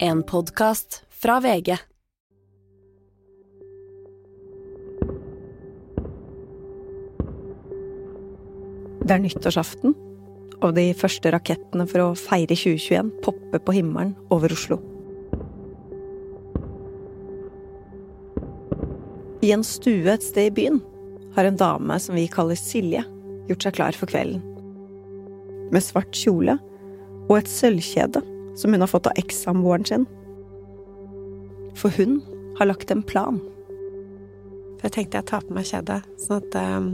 En podkast fra VG. Det er nyttårsaften, og de første rakettene for å feire 2021 popper på himmelen over Oslo. I en stue et sted i byen har en dame som vi kaller Silje, gjort seg klar for kvelden. Med svart kjole og et sølvkjede som hun har fått av ekssamboeren sin. For hun har lagt en plan. For jeg tenkte jeg tar på meg kjedet, sånn at um,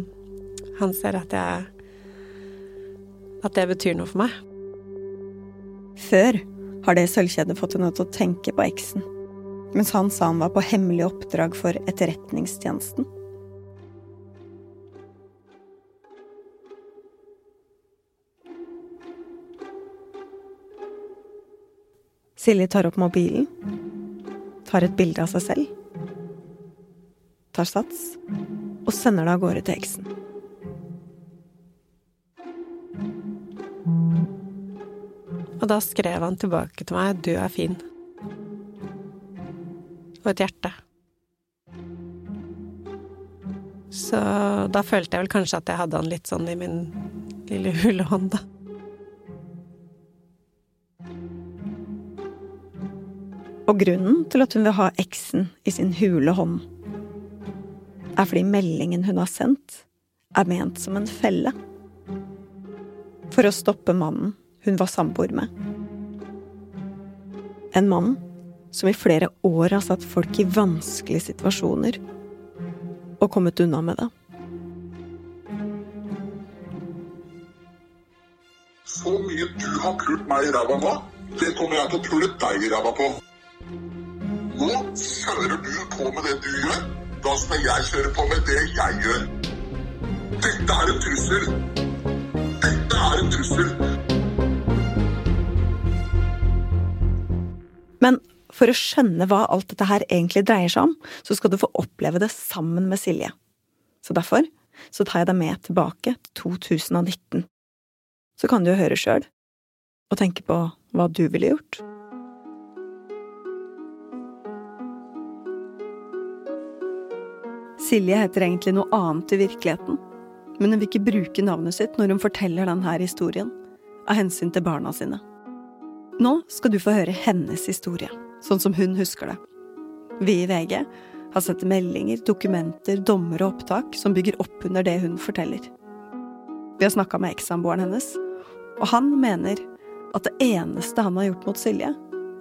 han ser at jeg At det betyr noe for meg. Før har det sølvkjedet fått henne til å tenke på eksen, mens han sa han var på hemmelig oppdrag for Etterretningstjenesten. Silje tar opp mobilen, tar et bilde av seg selv, tar sats og sender det av gårde til eksen. Og da skrev han tilbake til meg 'du er fin'. Og et hjerte. Så da følte jeg vel kanskje at jeg hadde han litt sånn i min lille hulehånd, da. Og grunnen til at hun vil ha eksen i sin hule hånd, er fordi meldingen hun har sendt, er ment som en felle. For å stoppe mannen hun var samboer med. En mann som i flere år har satt folk i vanskelige situasjoner og kommet unna med det. Så mye du har pult meg i ræva nå, det kommer jeg til å pule deg i ræva på. Nå kjører du på med det du gjør. Da skal jeg kjøre på med det jeg gjør. Dette er en trussel. Dette er en trussel. Men for å skjønne hva alt dette her egentlig dreier seg om, så skal du få oppleve det sammen med Silje. Så derfor så tar jeg deg med tilbake til 2019. Så kan du høre sjøl, og tenke på hva du ville gjort. Silje heter egentlig noe annet i virkeligheten, men hun vil ikke bruke navnet sitt når hun forteller denne historien, av hensyn til barna sine. Nå skal du få høre hennes historie, sånn som hun husker det. Vi i VG har sett meldinger, dokumenter, dommer og opptak som bygger opp under det hun forteller. Vi har snakka med ekssamboeren hennes, og han mener at det eneste han har gjort mot Silje,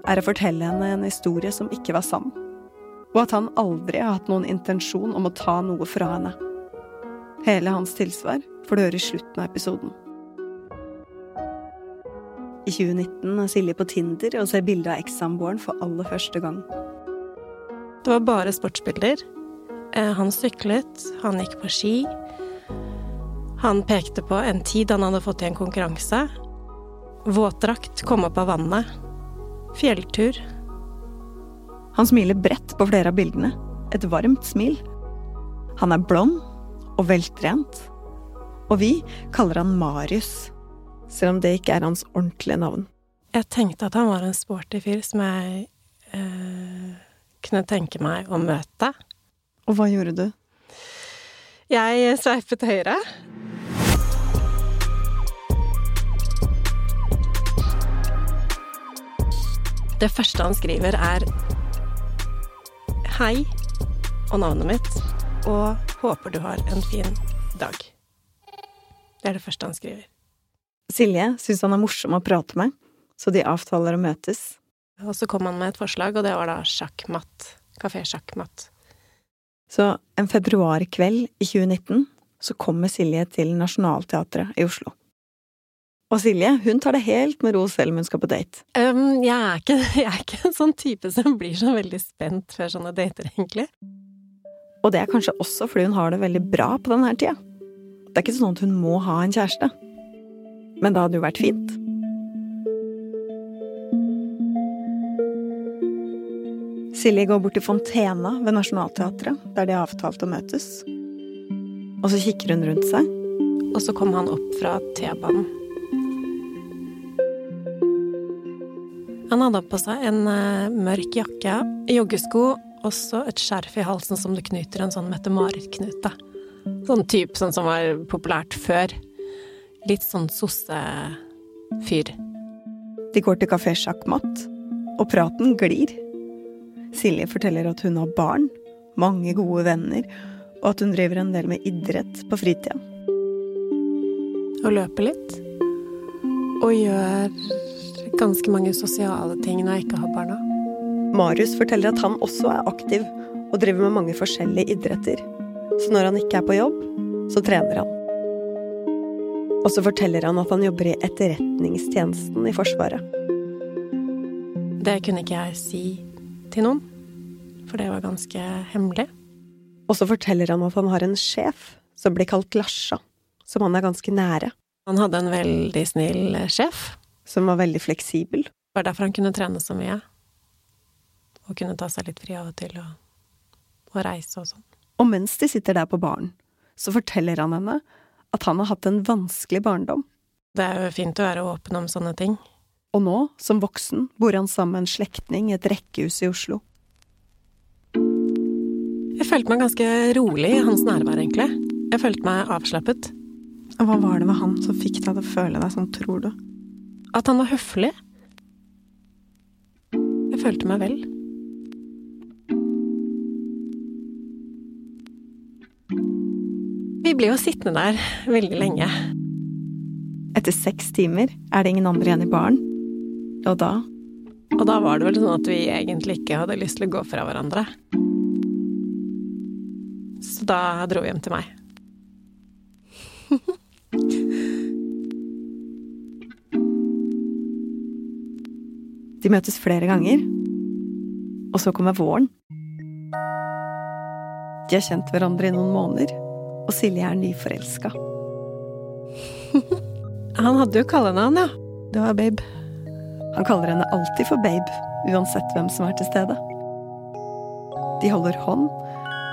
er å fortelle henne en historie som ikke var sann, og at han aldri har hatt noen intensjon om å ta noe fra henne. Hele hans tilsvar får du høre i slutten av episoden. I 2019 er Silje på Tinder og ser bilde av ekssamboeren for aller første gang. Det var bare sportsbilder. Eh, Han syklet, han gikk på ski. Han pekte på en tid han hadde fått i en konkurranse. Våtdrakt, kom opp av vannet. Fjelltur. Han smiler bredt på flere av bildene. Et varmt smil. Han er blond og veltrent. Og vi kaller han Marius, selv om det ikke er hans ordentlige navn. Jeg tenkte at han var en sporty fyr som jeg eh, kunne tenke meg å møte. Og hva gjorde du? Jeg sveipet høyre. Det første han skriver, er Hei og navnet mitt, og håper du har en fin dag. Det er det første han skriver. Silje syns han er morsom å prate med, så de avtaler å møtes. Og så kom han med et forslag, og det var da sjakkmatt. Kafé Sjakkmatt. Så en februarkveld i 2019 så kommer Silje til Nationaltheatret i Oslo. Og Silje hun tar det helt med ro selv om hun skal på date. Um, jeg, er ikke, jeg er ikke en sånn type som blir så veldig spent før sånne dater, egentlig. Og det er kanskje også fordi hun har det veldig bra på denne tida. Det er ikke sånn at hun må ha en kjæreste. Men det hadde jo vært fint. Silje går bort til Fontena ved Nationaltheatret, der de har avtalt å møtes. Og så kikker hun rundt seg. Og så kom han opp fra T-banen. Han hadde på seg en uh, mørk jakke, joggesko, også et skjerf i halsen som du knyter en sånn Mette-Marit-knute. Sånn type sånn som var populært før. Litt sånn sosse-fyr. De går til kafé Sjakkmatt, og praten glir. Silje forteller at hun har barn, mange gode venner, og at hun driver en del med idrett på fritida. Og løper litt. Og gjør ganske mange sosiale ting når jeg ikke har barna. Marius forteller at han også er aktiv og driver med mange forskjellige idretter. Så når han ikke er på jobb, så trener han. Og så forteller han at han jobber i etterretningstjenesten i Forsvaret. Det kunne ikke jeg si til noen, for det var ganske hemmelig. Og så forteller han at han har en sjef som blir kalt Lasja, som han er ganske nære. Han hadde en veldig snill sjef. Som var veldig fleksibel. Det var derfor han kunne trene så mye. Og kunne ta seg litt fri av og til, og, og reise og sånn. Og mens de sitter der på baren, så forteller han henne at han har hatt en vanskelig barndom. Det er jo fint å være åpen om sånne ting. Og nå, som voksen, bor han sammen med en slektning i et rekkehus i Oslo. Jeg følte meg ganske rolig i hans nærvær, egentlig. Jeg følte meg avslappet. Og hva var det med han som fikk deg til å føle deg sånn, tror du? At han var høflig. Jeg følte meg vel. Vi ble jo sittende der veldig lenge. Etter seks timer er det ingen andre igjen i baren. Og da Og da var det vel sånn at vi egentlig ikke hadde lyst til å gå fra hverandre. Så da dro vi hjem til meg. De møtes flere ganger. Og så kommer våren. De har kjent hverandre i noen måneder, og Silje er nyforelska. Han hadde jo kallenavn, ja. Det var Babe. Han kaller henne alltid for Babe, uansett hvem som er til stede. De holder hånd,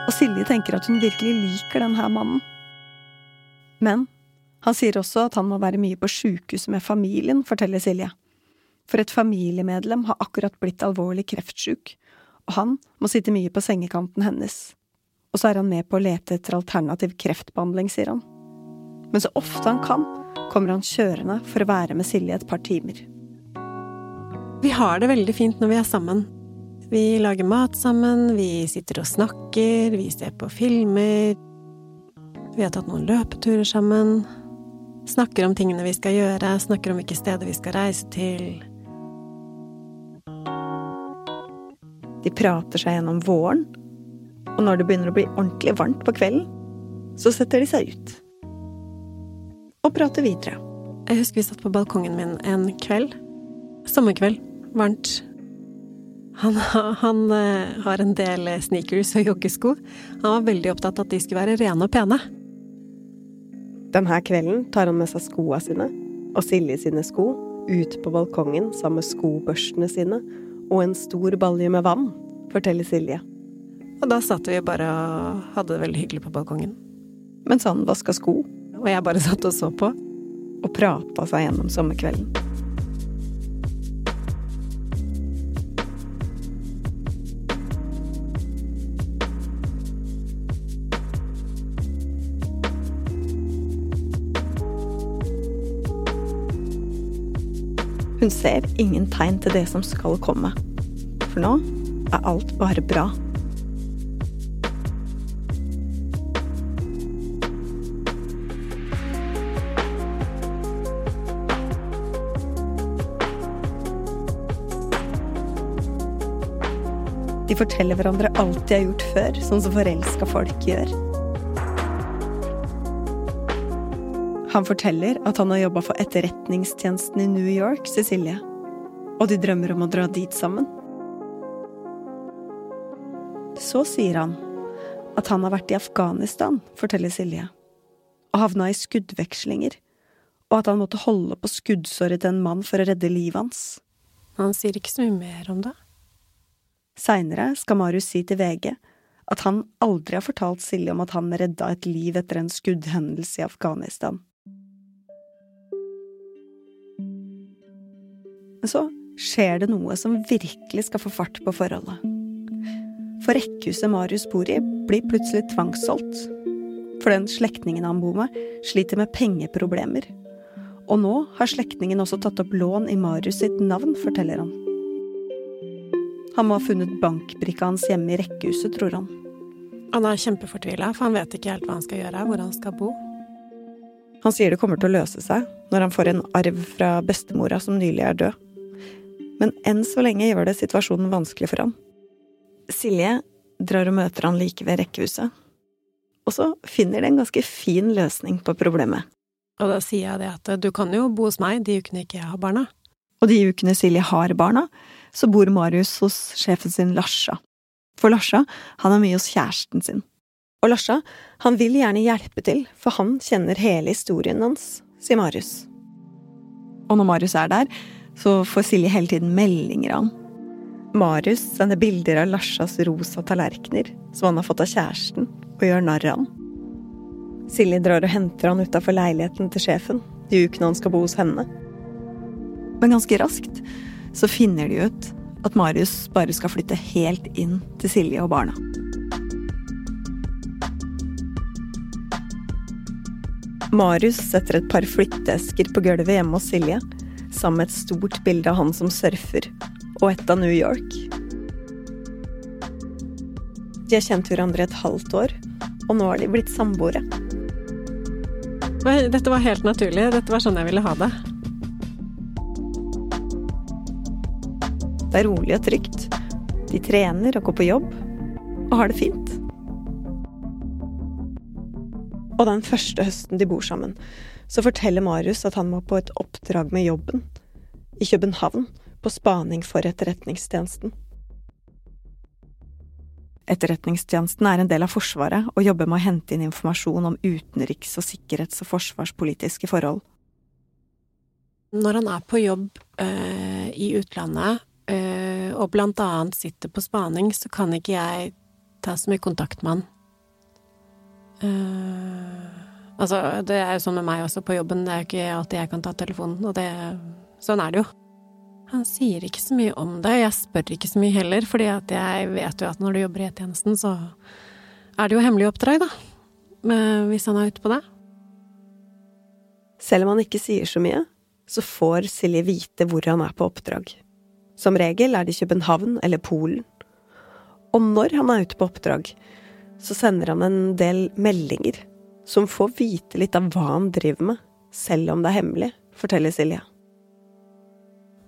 og Silje tenker at hun virkelig liker denne mannen. Men han sier også at han må være mye på sjukehuset med familien, forteller Silje. For et familiemedlem har akkurat blitt alvorlig kreftsjuk, og han må sitte mye på sengekanten hennes. Og så er han med på å lete etter alternativ kreftbehandling, sier han. Men så ofte han kan, kommer han kjørende for å være med Silje et par timer. Vi har det veldig fint når vi er sammen. Vi lager mat sammen, vi sitter og snakker, vi ser på filmer. Vi har tatt noen løpeturer sammen. Snakker om tingene vi skal gjøre, snakker om hvilke steder vi skal reise til. De prater seg gjennom våren, og når det begynner å bli ordentlig varmt på kvelden, så setter de seg ut. Og prater videre. Jeg husker vi satt på balkongen min en kveld. Sommerkveld. Varmt. Han, han uh, har en del sneakers og joggesko. Han var veldig opptatt av at de skulle være rene og pene. Denne kvelden tar han med seg skoa sine og Silje sine sko ut på balkongen sammen med skobørstene sine og en stor balje med vann, forteller Silje. Og da satt vi bare og hadde det veldig hyggelig på balkongen. Mens han vaska sko. Og jeg bare satt og så på. Og prata seg gjennom sommerkvelden. Hun ser ingen tegn til det som skal komme. For nå er alt bare bra. De forteller hverandre alt de har gjort før, sånn som forelska folk gjør. Han forteller at han har jobba for etterretningstjenesten i New York, Cecilie, og de drømmer om å dra dit sammen. Så sier han at han har vært i Afghanistan, forteller Silje, og havna i skuddvekslinger, og at han måtte holde på skuddsåret til en mann for å redde livet hans. Han sier ikke så mye mer om det. Seinere skal Marius si til VG at han aldri har fortalt Silje om at han redda et liv etter en skuddhendelse i Afghanistan. Men så skjer det noe som virkelig skal få fart på forholdet. For rekkehuset Marius bor i, blir plutselig tvangssolgt. For den slektningen han bor med, sliter med pengeproblemer. Og nå har slektningen også tatt opp lån i Marius sitt navn, forteller han. Han må ha funnet bankbrikka hans hjemme i rekkehuset, tror han. Han er kjempefortvila, for han vet ikke helt hva han skal gjøre, hvor han skal bo. Han sier det kommer til å løse seg når han får en arv fra bestemora som nylig er død. Men enn så lenge gjør det situasjonen vanskelig for han. Silje drar og møter han like ved rekkehuset. Og så finner de en ganske fin løsning på problemet. Og da sier jeg det at du kan jo bo hos meg de ukene ikke jeg har barna. Og de ukene Silje har barna, så bor Marius hos sjefen sin Larsa. For Larsa, han er mye hos kjæresten sin. Og Larsa, han vil gjerne hjelpe til, for han kjenner hele historien hans, sier Marius. Og når Marius er der, så får Silje hele tiden meldinger av han. Marius sender bilder av Larsas rosa tallerkener, som han har fått av kjæresten, og gjør narr av ham. Silje drar og henter han utafor leiligheten til sjefen, de ukene han skal bo hos henne. Men ganske raskt så finner de ut at Marius bare skal flytte helt inn til Silje og barna. Marius setter et par flytteesker på gulvet hjemme hos Silje, sammen med et stort bilde av han som surfer, og et av New York. De har kjent hverandre et halvt år, og nå har de blitt samboere. Dette var helt naturlig. Dette var sånn jeg ville ha det. Det er rolig og trygt. De trener og går på jobb, og har det fint. Og den første høsten de bor sammen, så forteller Marius at han må på et oppdrag med jobben. I København, på spaning for Etterretningstjenesten. Etterretningstjenesten er en del av Forsvaret og jobber med å hente inn informasjon om utenriks- og sikkerhets- og forsvarspolitiske forhold. Når han er på jobb øh, i utlandet øh, og blant annet sitter på spaning, så kan ikke jeg ta så mye kontakt med han. Uh, altså, det er jo sånn med meg også på jobben, det er jo ikke alltid jeg kan ta telefonen, og det Sånn er det jo. Han sier ikke så mye om det, jeg spør ikke så mye heller, fordi at jeg vet jo at når du jobber i E-tjenesten, så er det jo hemmelig oppdrag, da. Hvis han er ute på det. Selv om han ikke sier så mye, så får Silje vite hvor han er på oppdrag. Som regel er det København eller Polen. Og når han er ute på oppdrag, så sender han en del meldinger som får vite litt av hva han driver med, selv om det er hemmelig, forteller Silje.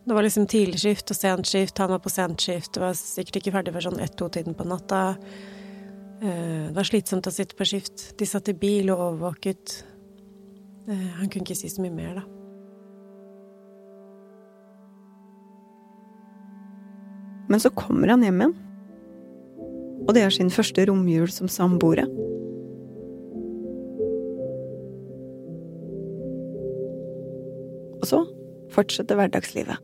Det var liksom tidligskift og sentskift, han var på sentskift, var sikkert ikke ferdig før sånn ett-to-tiden på natta. Eh, det var slitsomt å sitte på skift. De satt i bil og overvåket. Eh, han kunne ikke si så mye mer, da. Men så kommer han hjem igjen og det er sin første romjul som samboere. Og så fortsetter hverdagslivet.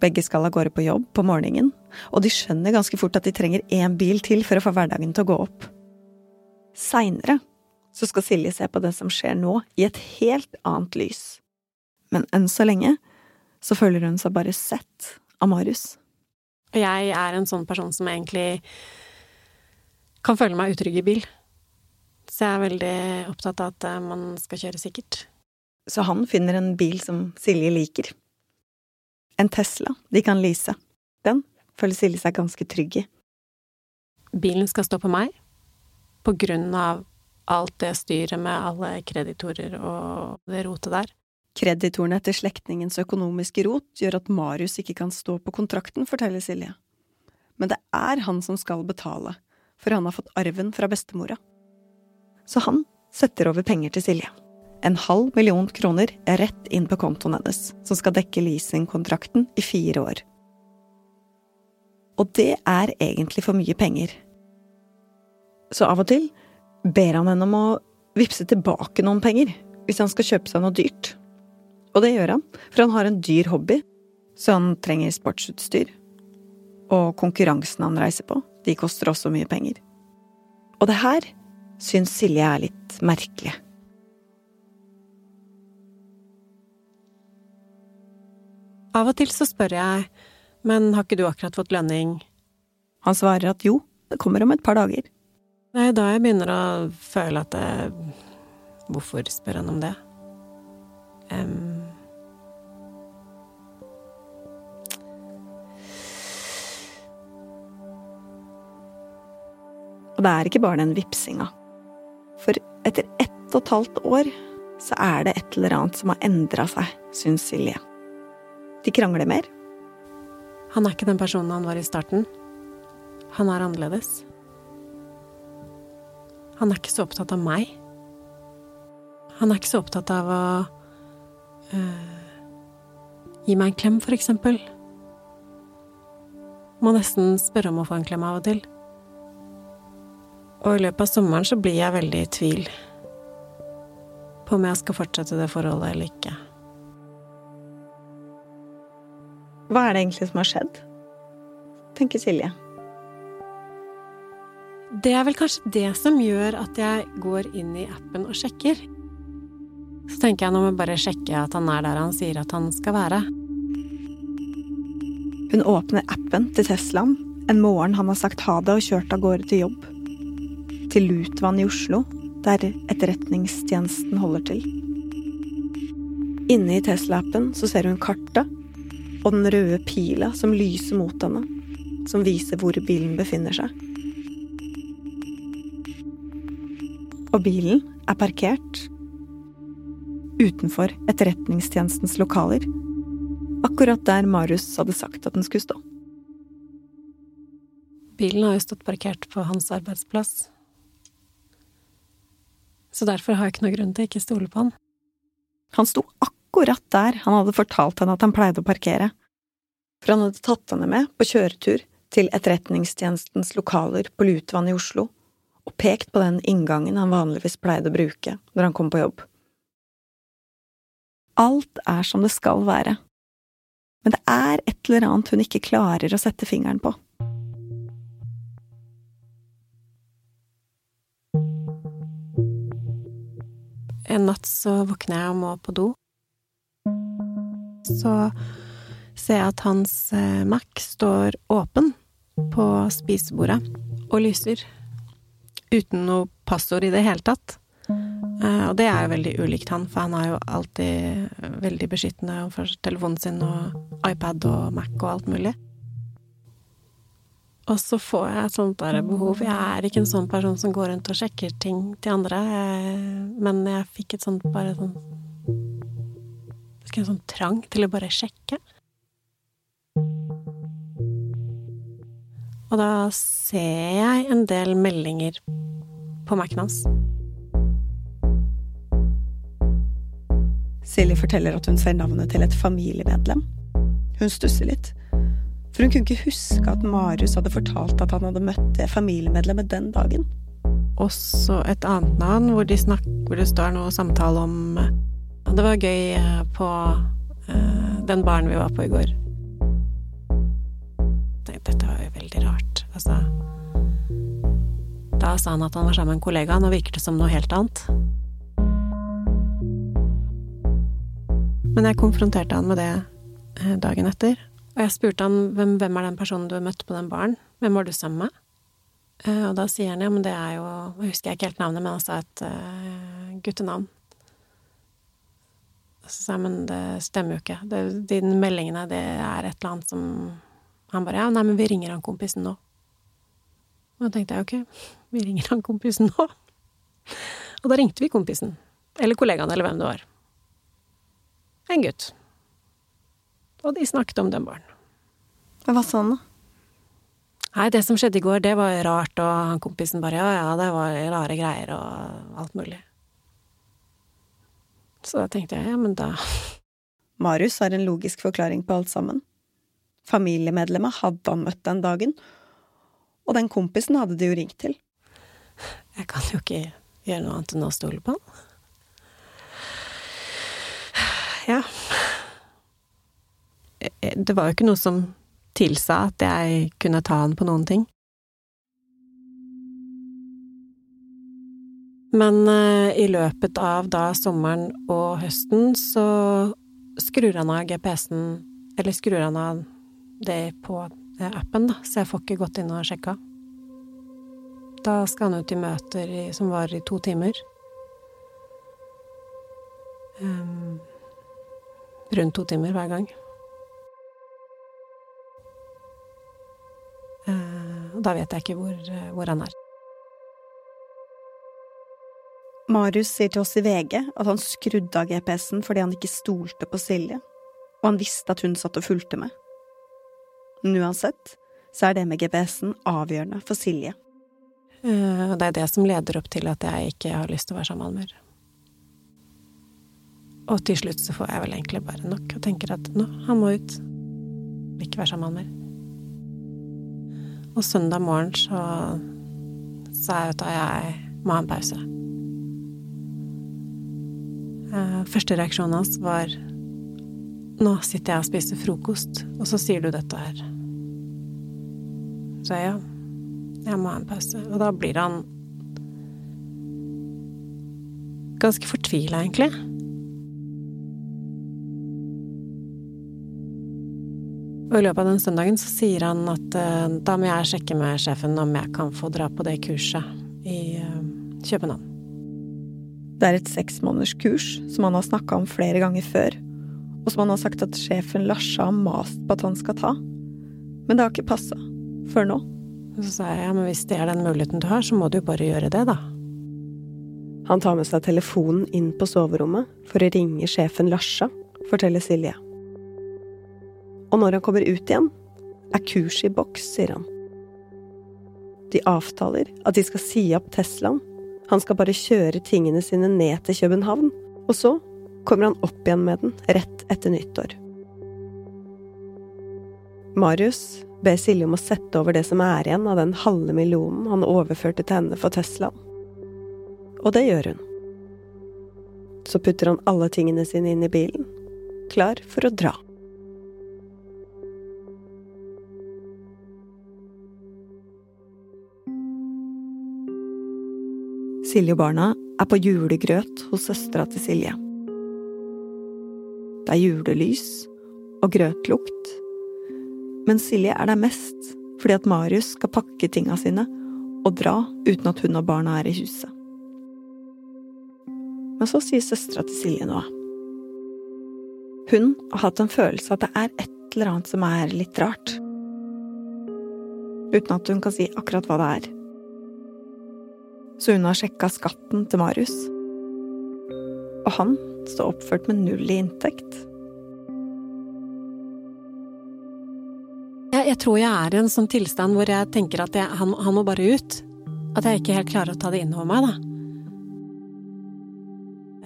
Begge skal av gårde på jobb på morgenen, og de skjønner ganske fort at de trenger én bil til for å få hverdagen til å gå opp. Seinere så skal Silje se på det som skjer nå, i et helt annet lys. Men enn så lenge så føler hun seg bare sett av Marius. Jeg er en sånn person som egentlig kan føle meg utrygg i bil. Så jeg er veldig opptatt av at eh, man skal kjøre sikkert. Så han finner en bil som Silje liker. En Tesla de kan lease. Den føler Silje seg ganske trygg i. Bilen skal stå på meg, på grunn av alt det styret med alle kreditorer og det rotet der. Kreditorene etter slektningens økonomiske rot gjør at Marius ikke kan stå på kontrakten, forteller Silje. Men det er han som skal betale, for han har fått arven fra bestemora. Så han setter over penger til Silje. En halv million kroner er rett inn på kontoen hennes, som skal dekke leasingkontrakten i fire år. Og det er egentlig for mye penger. Så av og til ber han henne om å vippse tilbake noen penger hvis han skal kjøpe seg noe dyrt. Og det gjør han, for han har en dyr hobby, så han trenger sportsutstyr. Og konkurransene han reiser på, de koster også mye penger. Og det her syns Silje er litt merkelig. Av og til så spør jeg, men har ikke du akkurat fått lønning? Han svarer at jo, det kommer om et par dager. Det er da jeg begynner å føle at det Hvorfor spør han om det? Um, Og det er ikke bare den vipsinga. For etter ett og et halvt år så er det et eller annet som har endra seg, syns Silje. De krangler mer. Han er ikke den personen han var i starten. Han er annerledes. Han er ikke så opptatt av meg. Han er ikke så opptatt av å øh, gi meg en klem, for eksempel. Må nesten spørre om å få en klem av og til. Og i løpet av sommeren så blir jeg veldig i tvil på om jeg skal fortsette det forholdet eller ikke. Hva er det egentlig som har skjedd? tenker Silje. Det er vel kanskje det som gjør at jeg går inn i appen og sjekker. Så tenker jeg nå må jeg bare sjekke at han er der han sier at han skal være. Hun åpner appen til Teslaen en morgen han har sagt ha det og kjørt av gårde til jobb til Lutvann i Oslo, der Etterretningstjenesten holder til. Inne i Tesla-appen så ser hun kartet og den røde pila som lyser mot henne, som viser hvor bilen befinner seg. Og bilen er parkert utenfor Etterretningstjenestens lokaler, akkurat der Marius hadde sagt at den skulle stå. Bilen har jo stått parkert på hans arbeidsplass. Så derfor har jeg ikke noe grunn til å ikke stole på han. Han sto akkurat der han hadde fortalt henne at han pleide å parkere. For han hadde tatt henne med på kjøretur til Etterretningstjenestens lokaler på Lutvann i Oslo, og pekt på den inngangen han vanligvis pleide å bruke når han kom på jobb. Alt er som det skal være, men det er et eller annet hun ikke klarer å sette fingeren på. En natt så våkner jeg og må på do. Så ser jeg at hans eh, Mac står åpen på spisebordet og lyser. Uten noe passord i det hele tatt. Eh, og det er jo veldig ulikt han, for han er jo alltid veldig beskyttende overfor telefonen sin og iPad og Mac og alt mulig. Og så får jeg et sånt der behov. Jeg er ikke en sånn person som går rundt og sjekker ting til andre, men jeg fikk et sånt bare sånn En sånn trang til å bare sjekke. Og da ser jeg en del meldinger på Mac-en hans. Silje forteller at hun ser navnet til et familiemedlem. Hun stusser litt. For hun kunne ikke huske at Marius hadde fortalt at han hadde møtt det familiemedlemmet den dagen. Også et annet navn hvor, de snakker, hvor det står noe samtale om Det var gøy eh, på uh, den baren vi var på i går. Dette var jo veldig rart. Altså Da sa han at han var sammen med en kollega. Nå virker det som noe helt annet. Men jeg konfronterte han med det eh, dagen etter, og jeg spurte han hvem, hvem er den personen du møtte på den baren, hvem var du sammen med? Og da sier han ja, men det er jo Jeg husker ikke helt navnet, men han sa et guttenavn. Så sa jeg men det stemmer jo ikke. Det, de meldingene, det er et eller annet som Han bare ja, nei, men vi ringer han kompisen nå. Og da tenkte jeg ok, vi ringer han kompisen nå. Og da ringte vi kompisen. Eller kollegaen, eller hvem det var. En gutt. Og de snakket om den baren. Hva sa han, da? Nei, det som skjedde i går, det var rart, og han kompisen bare ja, ja, det var rare greier og alt mulig. Så da tenkte jeg ja, men da Marius har en logisk forklaring på alt sammen. Familiemedlemmet hadde han møtt den dagen, og den kompisen hadde de jo ringt til. Jeg kan jo ikke gjøre noe annet enn å stole på han. Ja. Det var jo ikke noe som tilsa at jeg kunne ta han på noen ting. Men uh, i løpet av da sommeren og høsten så skrur han av GPS-en Eller skrur han av det på eh, appen, da, så jeg får ikke gått inn og sjekka. Da skal han ut i møter i, som varer i to timer. Um, rundt to timer hver gang. Uh, da vet jeg ikke hvor, hvor han er. Marius sier til oss i VG at han skrudde av GPS-en fordi han ikke stolte på Silje, og han visste at hun satt og fulgte med. Men uansett så er det med GPS-en avgjørende for Silje. Og det er det som leder opp til at jeg ikke har lyst til å være sammen med mer. Og til slutt så får jeg vel egentlig bare nok og tenker at nå, han må ut. Vil ikke være sammen med mer. Og søndag morgen så sa jeg at jeg må ha en pause. Uh, første reaksjonen hans var nå sitter jeg og spiser frokost, og så sier du dette her. Så ja, jeg må ha en pause. Og da blir han ganske fortvila, egentlig. Og i løpet av den søndagen så sier han at uh, da må jeg sjekke med sjefen om jeg kan få dra på det kurset i uh, København. Det er et seksmånederskurs som han har snakka om flere ganger før, og som han har sagt at sjefen Larsa har mast på at han skal ta. Men det har ikke passa. Før nå. Så sa jeg ja, men hvis det er den muligheten du har, så må du jo bare gjøre det, da. Han tar med seg telefonen inn på soverommet for å ringe sjefen Larsa, forteller Silje. Og når han kommer ut igjen, er kurset i boks, sier han. De avtaler at de skal si opp Teslaen. Han skal bare kjøre tingene sine ned til København. Og så kommer han opp igjen med den rett etter nyttår. Marius ber Silje om å sette over det som er igjen av den halve millionen han overførte til henne for Teslaen. Og det gjør hun. Så putter han alle tingene sine inn i bilen, klar for å dra. Silje og barna er på julegrøt hos søstera til Silje. Det er julelys og grøtlukt, men Silje er der mest fordi at Marius skal pakke tinga sine og dra uten at hun og barna er i huset. Men så sier søstera til Silje noe. Hun har hatt en følelse at det er et eller annet som er litt rart. Uten at hun kan si akkurat hva det er så hun har sjekka skatten til Marius. Og han står oppført med null i inntekt. Jeg, jeg tror jeg er i en sånn tilstand hvor jeg tenker at jeg, han, han, må bare ut. At jeg ikke helt klarer å ta det inn over meg, da.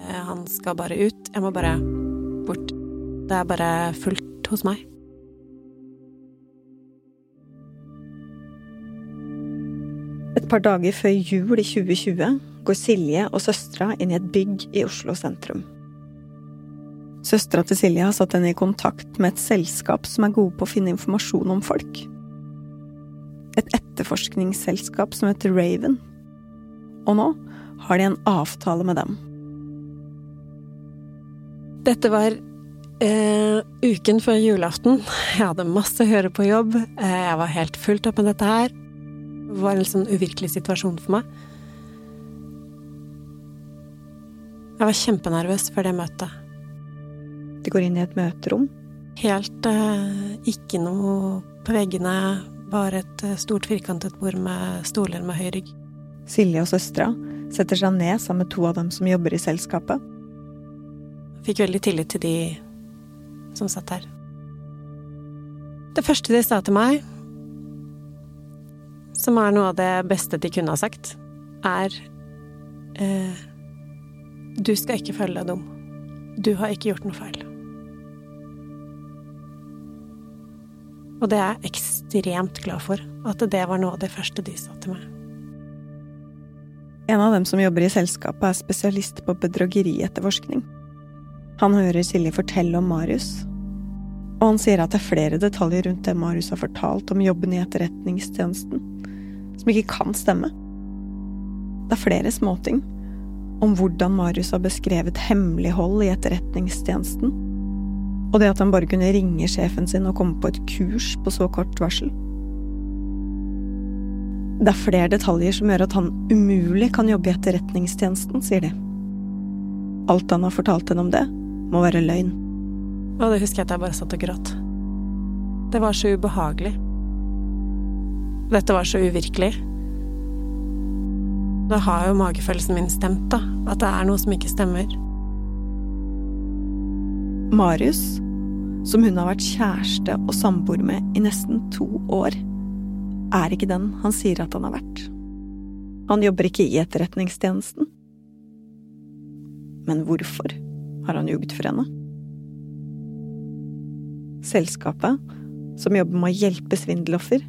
Eh, han skal bare ut. Jeg må bare bort. Det er bare fullt hos meg. Et par dager før jul i 2020 går Silje og søstera inn i et bygg i Oslo sentrum. Søstera til Silje har satt henne i kontakt med et selskap som er gode på å finne informasjon om folk. Et etterforskningsselskap som heter Raven. Og nå har de en avtale med dem. Dette var eh, uken før julaften. Jeg hadde masse å høre på jobb. Eh, jeg var helt fullt opp med dette her. Var en sånn uvirkelig situasjon for meg. Jeg var kjempenervøs før det møtet. De går inn i et møterom? Helt uh, ikke noe på veggene, bare et uh, stort firkantet bord med stoler med høy rygg. Silje og søstera setter seg ned sammen med to av dem som jobber i selskapet. Fikk veldig tillit til de som satt her. Det første de sa til meg, som er noe av det beste de kunne ha sagt, er eh, Du skal ikke føle deg dum. Du har ikke gjort noe feil. Og det er jeg ekstremt glad for, at det var noe av det første de sa til meg. En av dem som jobber i selskapet, er spesialist på bedragerietterforskning. Han hører Silje fortelle om Marius, og han sier at det er flere detaljer rundt det Marius har fortalt om jobben i etterretningstjenesten, som ikke kan stemme. Det er flere småting om hvordan Marius har beskrevet hemmelighold i etterretningstjenesten, Og det at han bare kunne ringe sjefen sin og komme på et kurs på så kort varsel. Det er flere detaljer som gjør at han umulig kan jobbe i etterretningstjenesten, sier de. Alt han har fortalt henne om det, må være løgn. Og det husker jeg at jeg bare satt og gråt. Det var så ubehagelig. Dette var så uvirkelig. Da har jo magefølelsen min stemt, da. At det er noe som ikke stemmer. Marius, som hun har vært kjæreste og samboer med i nesten to år, er ikke den han sier at han har vært. Han jobber ikke i etterretningstjenesten. Men hvorfor har han jugd for henne? Selskapet, som jobber med å hjelpe svindeloffer,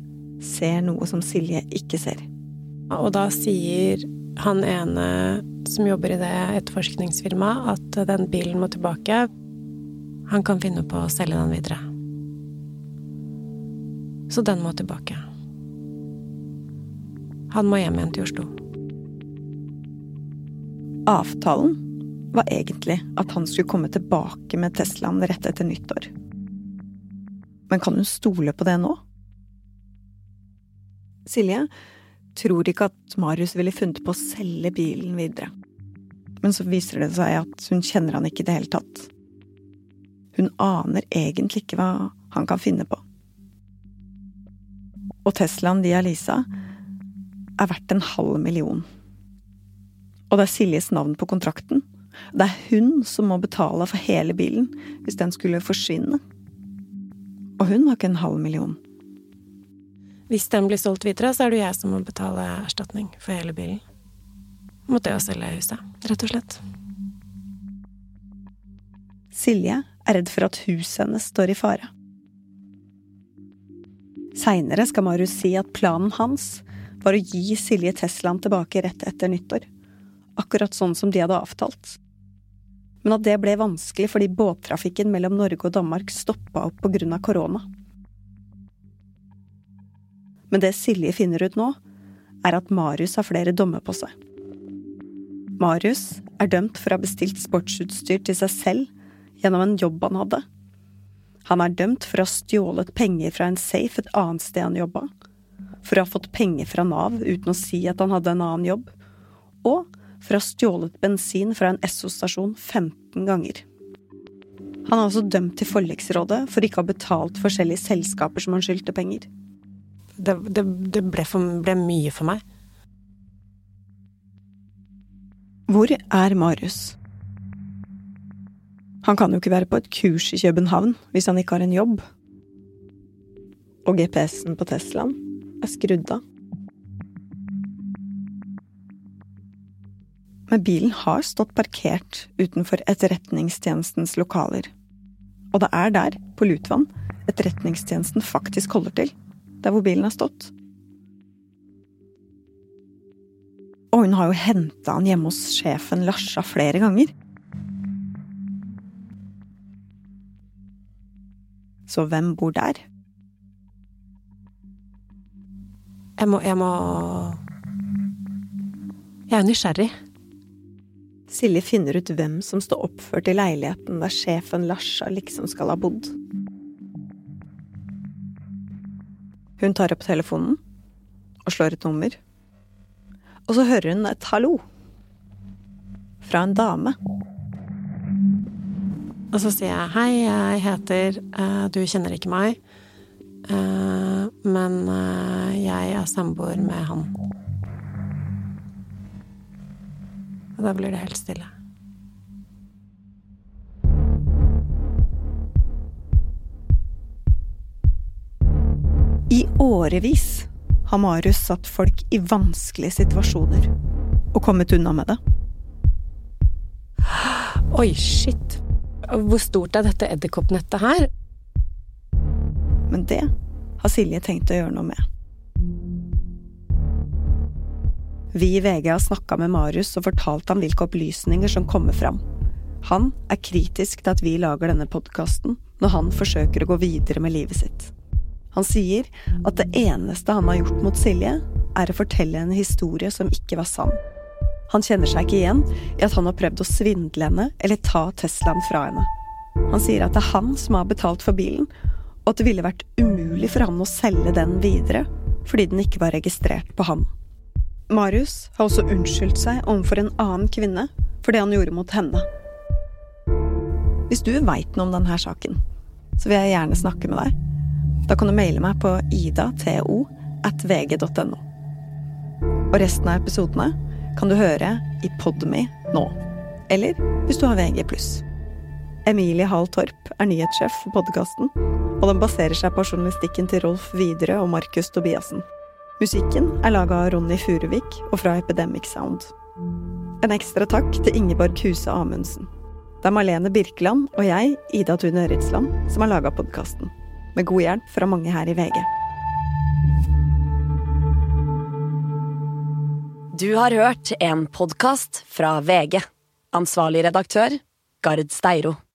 ser noe som Silje ikke ser. Og da sier han ene som jobber i det etterforskningsfirmaet, at den bilen må tilbake. Han kan finne på å selge den videre. Så den må tilbake. Han må hjem igjen til Oslo. Avtalen var egentlig at han skulle komme tilbake med Teslaen rett etter nyttår. Men kan hun stole på det nå? Silje tror ikke at Marius ville funnet på å selge bilen videre. Men så viser det seg at hun kjenner han ikke i det hele tatt. Hun aner egentlig ikke hva han kan finne på. Og Teslaen de Lisa er verdt en halv million. Og det er Siljes navn på kontrakten. Det er hun som må betale for hele bilen hvis den skulle forsvinne. Og hun har ikke en halv million. Hvis den blir solgt videre, så er det jo jeg som må betale erstatning for hele bilen. Måtte jeg jo selge huset, rett og slett. Silje er redd for at huset hennes står i fare. Seinere skal Marius si at planen hans var å gi Silje Teslaen tilbake rett etter nyttår. Akkurat sånn som de hadde avtalt. Men at det ble vanskelig fordi båttrafikken mellom Norge og Danmark stoppa opp av korona. Men det Silje finner ut nå, er at Marius har flere dommer på seg. Marius er dømt for å ha bestilt sportsutstyr til seg selv gjennom en jobb han hadde. Han er dømt for å ha stjålet penger fra en safe et annet sted han jobba, for å ha fått penger fra Nav uten å si at han hadde en annen jobb, og for å ha stjålet bensin fra en Esso-stasjon 15 ganger. Han er også dømt til forliksrådet for ikke å ha betalt forskjellige selskaper som han skyldte penger. Det, det, det ble, for, ble mye for meg. Hvor er Marius? Han kan jo ikke være på et kurs i København hvis han ikke har en jobb. Og GPS-en på Teslaen er skrudd av. Men bilen har stått parkert utenfor Etterretningstjenestens lokaler. Og det er der, på Lutvann, Etterretningstjenesten faktisk holder til. Der hvor bilen har stått. Og hun har jo henta han hjemme hos sjefen Larsa flere ganger. Så hvem bor der? Jeg må Jeg må Jeg er nysgjerrig. Silje finner ut hvem som står oppført i leiligheten der sjefen Larsa liksom skal ha bodd. Hun tar opp telefonen og slår et nummer. Og så hører hun et hallo. Fra en dame. Og så sier jeg hei, jeg heter uh, Du kjenner ikke meg, uh, men uh, jeg er samboer med han. Og da blir det helt stille. I årevis har Marius satt folk i vanskelige situasjoner og kommet unna med det. Oi, shit. Hvor stort er dette edderkoppnettet her? Men det har Silje tenkt å gjøre noe med. Vi i VG har snakka med Marius og fortalt ham hvilke opplysninger som kommer fram. Han er kritisk til at vi lager denne podkasten når han forsøker å gå videre med livet sitt. Han sier at det eneste han har gjort mot Silje, er å fortelle en historie som ikke var sann. Han kjenner seg ikke igjen i at han har prøvd å svindle henne eller ta Teslaen fra henne. Han sier at det er han som har betalt for bilen, og at det ville vært umulig for han å selge den videre fordi den ikke var registrert på han. Marius har også unnskyldt seg overfor en annen kvinne for det han gjorde mot henne. Hvis du veit noe om denne saken, så vil jeg gjerne snakke med deg. Da kan du maile meg på idato.vg.no. Og resten av episodene kan du høre i Podme nå. Eller hvis du har VG+. Emilie Hall Torp er nyhetssjef for podkasten, og den baserer seg på journalistikken til Rolf Widerøe og Markus Tobiassen. Musikken er laga av Ronny Furuvik og fra Epidemic Sound. En ekstra takk til Ingeborg Huse Amundsen. Det er Marlene Birkeland og jeg, Ida Tune Ritsland, som har laga podkasten. Med god hjelp fra mange her i VG. Du har hørt en podkast fra VG. Ansvarlig redaktør, Gard Steiro.